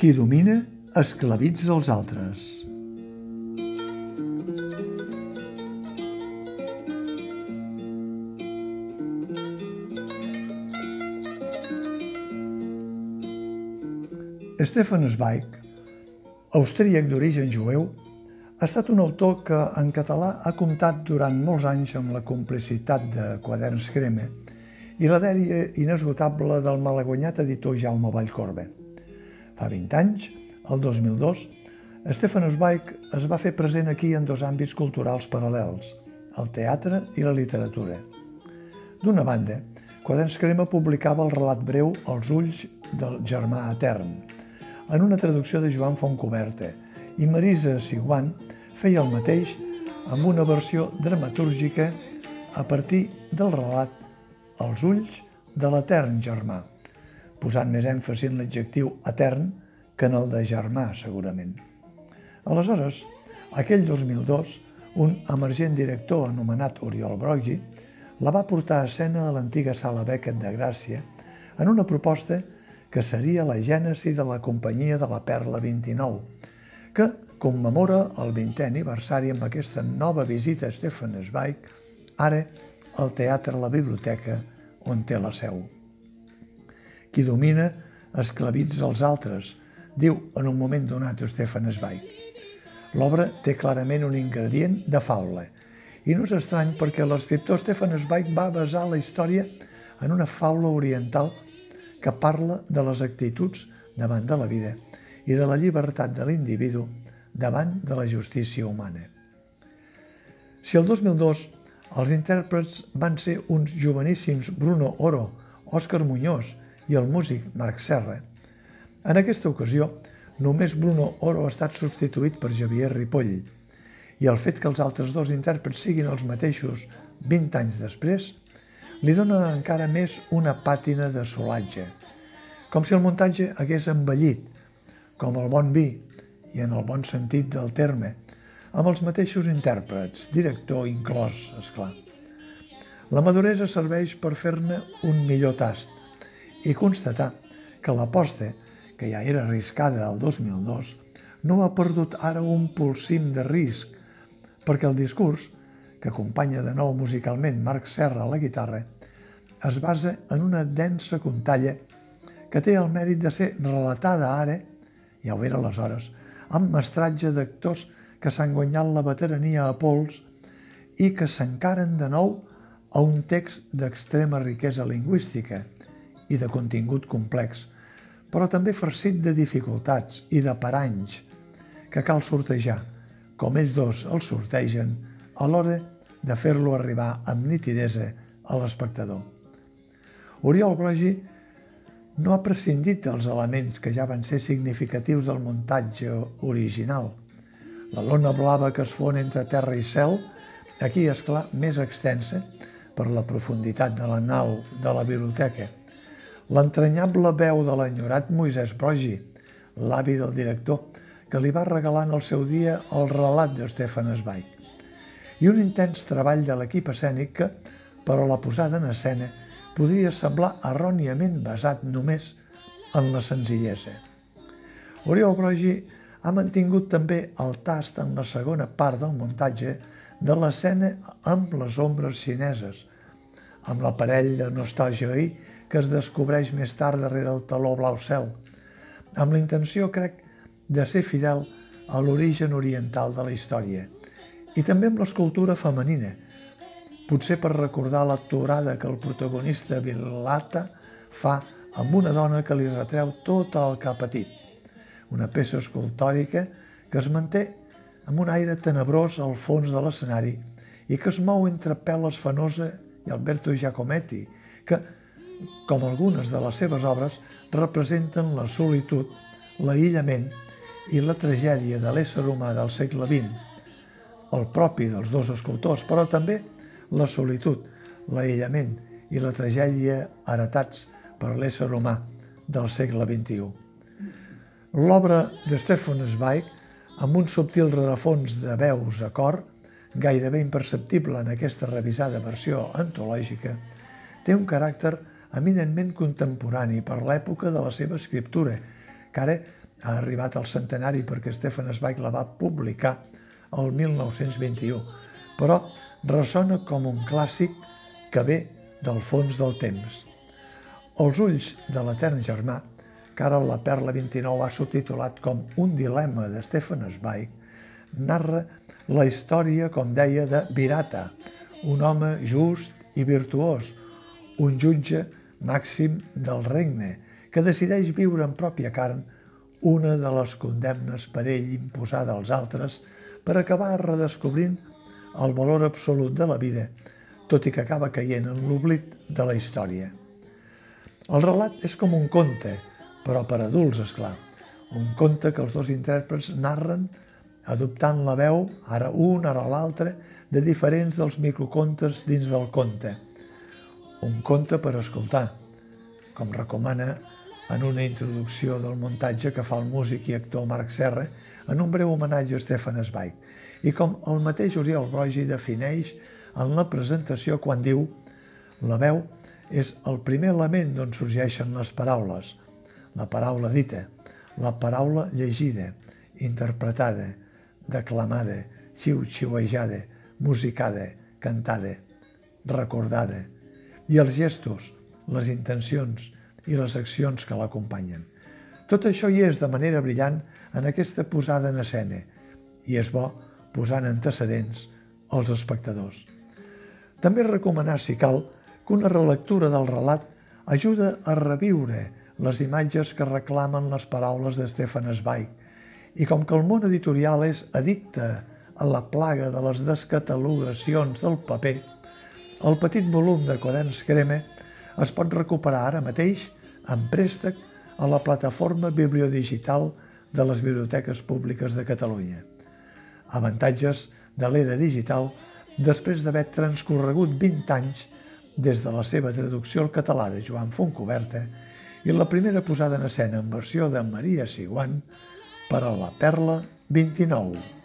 Qui domina esclavitza els altres. Stefan Zweig, austríac d'origen jueu, ha estat un autor que en català ha comptat durant molts anys amb la complicitat de Quaderns Creme i la dèria inesgotable del malaguanyat editor Jaume Vallcorbe. Fa 20 anys, el 2002, Stefan Zweig es va fer present aquí en dos àmbits culturals paral·lels, el teatre i la literatura. D'una banda, Quaderns Crema publicava el relat breu Els ulls del germà etern, en una traducció de Joan Fontcoberta, i Marisa Siguant feia el mateix amb una versió dramatúrgica a partir del relat Els ulls de l'etern germà, posant més èmfasi en l'adjectiu etern que en el de germà, segurament. Aleshores, aquell 2002, un emergent director anomenat Oriol Brogi la va portar a escena a l'antiga sala Beckett de Gràcia en una proposta que seria la gènesi de la companyia de la Perla 29, que commemora el 20è aniversari amb aquesta nova visita a Stefan Zweig, ara al Teatre La Biblioteca, on té la seu. Qui domina esclavitza els altres, diu en un moment donat Stefan Zweig. L'obra té clarament un ingredient de faula, i no és estrany perquè l'escriptor Stefan Zweig va basar la història en una faula oriental que parla de les actituds davant de la vida i de la llibertat de l'individu davant de la justícia humana. Si el 2002 els intèrprets van ser uns joveníssims Bruno Oro, Òscar Muñoz i el músic Marc Serra, en aquesta ocasió només Bruno Oro ha estat substituït per Javier Ripoll i el fet que els altres dos intèrprets siguin els mateixos 20 anys després li dona encara més una pàtina de solatge, com si el muntatge hagués envellit, com el bon vi, i en el bon sentit del terme, amb els mateixos intèrprets, director inclòs, és clar. La maduresa serveix per fer-ne un millor tast i constatar que l'aposta, que ja era arriscada el 2002, no ha perdut ara un pulsim de risc, perquè el discurs, que acompanya de nou musicalment Marc Serra a la guitarra, es basa en una densa contalla que té el mèrit de ser relatada ara, ja ho era aleshores, amb mestratge d'actors que s'han guanyat la veterania a pols i que s'encaren de nou a un text d'extrema riquesa lingüística i de contingut complex, però també farcit de dificultats i de paranys que cal sortejar, com ells dos els sortegen a l'hora de fer-lo arribar amb nitidesa a l'espectador. Oriol Brogi no ha prescindit dels elements que ja van ser significatius del muntatge original. La lona blava que es fon entre terra i cel, aquí, és clar, més extensa per la profunditat de la nau de la biblioteca. L'entranyable veu de l'enyorat Moisès Brogi, l'avi del director, que li va regalar en el seu dia el relat de Stefan. I un intens treball de l'equip escènic que, però la posada en escena, podria semblar erròniament basat només en la senzillesa. Oriol Brogi ha mantingut també el tast en la segona part del muntatge de l'escena amb les ombres xineses, amb l'aparell de nostàlgia que es descobreix més tard darrere el taló blau cel, amb la intenció, crec, de ser fidel a l'origen oriental de la història. I també amb l'escultura femenina, potser per recordar la torada que el protagonista Vilata fa amb una dona que li retreu tot el que ha patit. Una peça escultòrica que es manté amb un aire tenebrós al fons de l'escenari i que es mou entre Peles Fanosa i Alberto Giacometti, que, com algunes de les seves obres, representen la solitud, l'aïllament i la tragèdia de l'ésser humà del segle XX, el propi dels dos escultors, però també la solitud, l'aïllament i la tragèdia heretats per l'ésser humà del segle XXI. L'obra de Stefan Zweig, amb un subtil rerefons de veus a cor, gairebé imperceptible en aquesta revisada versió antològica, té un caràcter eminentment contemporani per l'època de la seva escriptura, que ara ha arribat al centenari perquè Stefan Zweig la va publicar el 1921, però ressona com un clàssic que ve del fons del temps. Els ulls de l'etern germà, que ara la Perla 29 ha subtitulat com un dilema de Stefan Zweig, narra la història, com deia, de Virata, un home just i virtuós, un jutge màxim del regne, que decideix viure en pròpia carn una de les condemnes per ell imposada als altres per acabar redescobrint el valor absolut de la vida, tot i que acaba caient en l'oblit de la història. El relat és com un conte, però per adults, és clar. Un conte que els dos intèrprets narren adoptant la veu, ara un, ara l'altre, de diferents dels microcontes dins del conte. Un conte per escoltar, com recomana en una introducció del muntatge que fa el músic i actor Marc Serra en un breu homenatge a Stefan Zweig, i com el mateix Oriol Brogi defineix en la presentació quan diu la veu és el primer element d'on sorgeixen les paraules, la paraula dita, la paraula llegida, interpretada, declamada, xiu-xiuejada, musicada, cantada, recordada, i els gestos, les intencions i les accions que l'acompanyen. Tot això hi és de manera brillant en aquesta posada en escena i és bo posar en antecedents als espectadors. També recomanar, si cal, que una relectura del relat ajuda a reviure les imatges que reclamen les paraules de Stefan Zweig i com que el món editorial és addicte a la plaga de les descatalogacions del paper, el petit volum de quaderns creme es pot recuperar ara mateix en préstec a la plataforma bibliodigital de les biblioteques públiques de Catalunya. Avantatges de l'era digital després d'haver transcorregut 20 anys des de la seva traducció al català de Joan Fontcoberta i la primera posada en escena en versió de Maria Siguant per a la Perla 29.